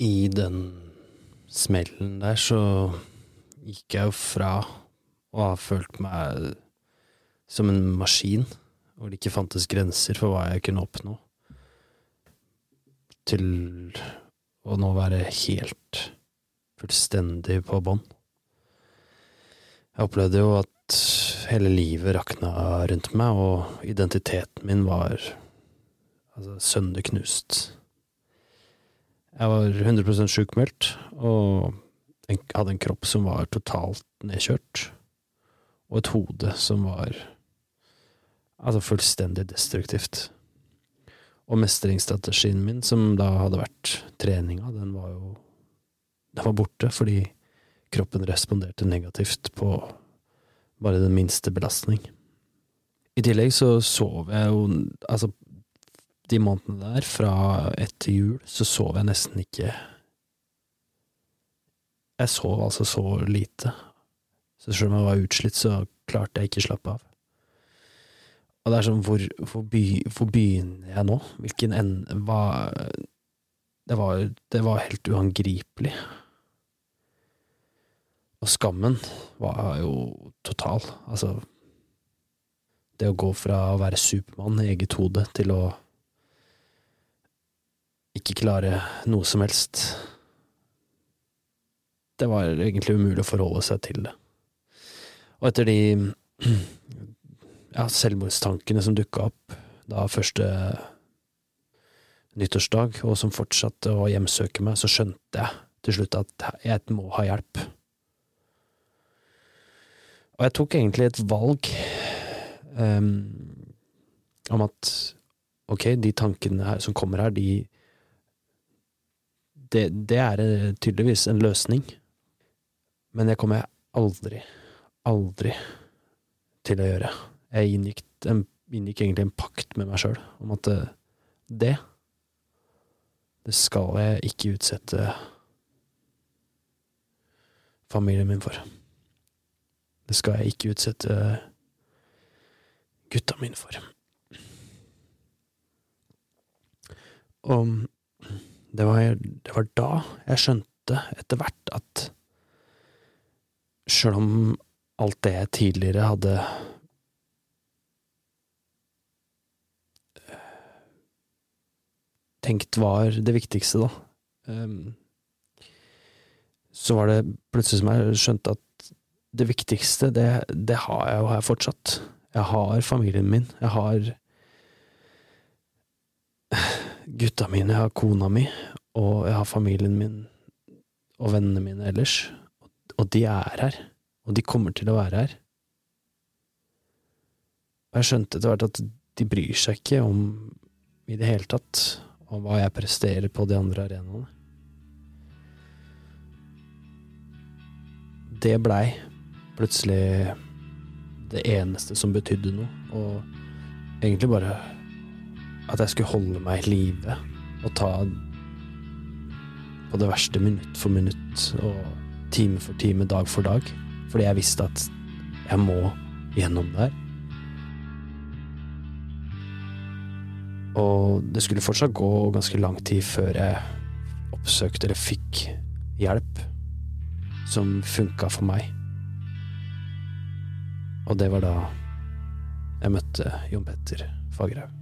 i den smellen der så gikk jeg jo fra å ha følt meg som en maskin, hvor det ikke fantes grenser for hva jeg kunne oppnå, til å nå være helt fullstendig på bånn. Jeg opplevde jo at hele livet rakna rundt meg, og identiteten min var altså sønderknust. Jeg var 100% sjukmeldt, og hadde en kropp som var totalt nedkjørt, og et hode som var altså fullstendig destruktivt. Og mestringsstrategien min, som da hadde vært treninga, den var jo Den var borte fordi kroppen responderte negativt på bare den minste belastning. I tillegg så sov jeg jo Altså, de månedene der, fra etter jul, så sov jeg nesten ikke Jeg sov altså så lite. Så selv om jeg var utslitt, så klarte jeg ikke å slappe av. Og det er sånn, hvor, hvor, by, hvor begynner jeg nå? Hvilken ende Hva det var, det var helt uangripelig. Og skammen var jo total. Altså Det å gå fra å være Supermann i eget hode til å ikke klare noe som helst Det var egentlig umulig å forholde seg til det. Og etter de ja, selvmordstankene som dukka opp da første nyttårsdag, og som fortsatte å hjemsøke meg, så skjønte jeg til slutt at jeg må ha hjelp. Og jeg tok egentlig et valg um, om at ok, de tankene her, som kommer her, de det, det, er tydeligvis en løsning, men det kommer jeg aldri, aldri til å gjøre. Jeg inngikk, en, inngikk egentlig en pakt med meg sjøl om at det det skal jeg ikke utsette familien min for. Det skal jeg ikke utsette gutta mine for. Og det var, det var da jeg skjønte etter hvert at sjøl om alt det jeg tidligere hadde tenkt var det viktigste, da, um, så var det plutselig som jeg skjønte at det viktigste, det, det har jeg jo her fortsatt. Jeg har familien min. Jeg har gutta mine, jeg har kona mi, og jeg har familien min og vennene mine ellers. Og de er her. Og de kommer til å være her. Og jeg skjønte etter hvert at de bryr seg ikke om i det hele tatt om hva jeg presterer på de andre arenaene. Det blei plutselig det eneste som betydde noe, og egentlig bare at jeg skulle holde meg i live og ta på det verste minutt for minutt og time for time, dag for dag, fordi jeg visste at jeg må gjennom det her. Og det skulle fortsatt gå ganske lang tid før jeg oppsøkte eller fikk hjelp som funka for meg. Og det var da jeg møtte Jon Petter Fagerhaug.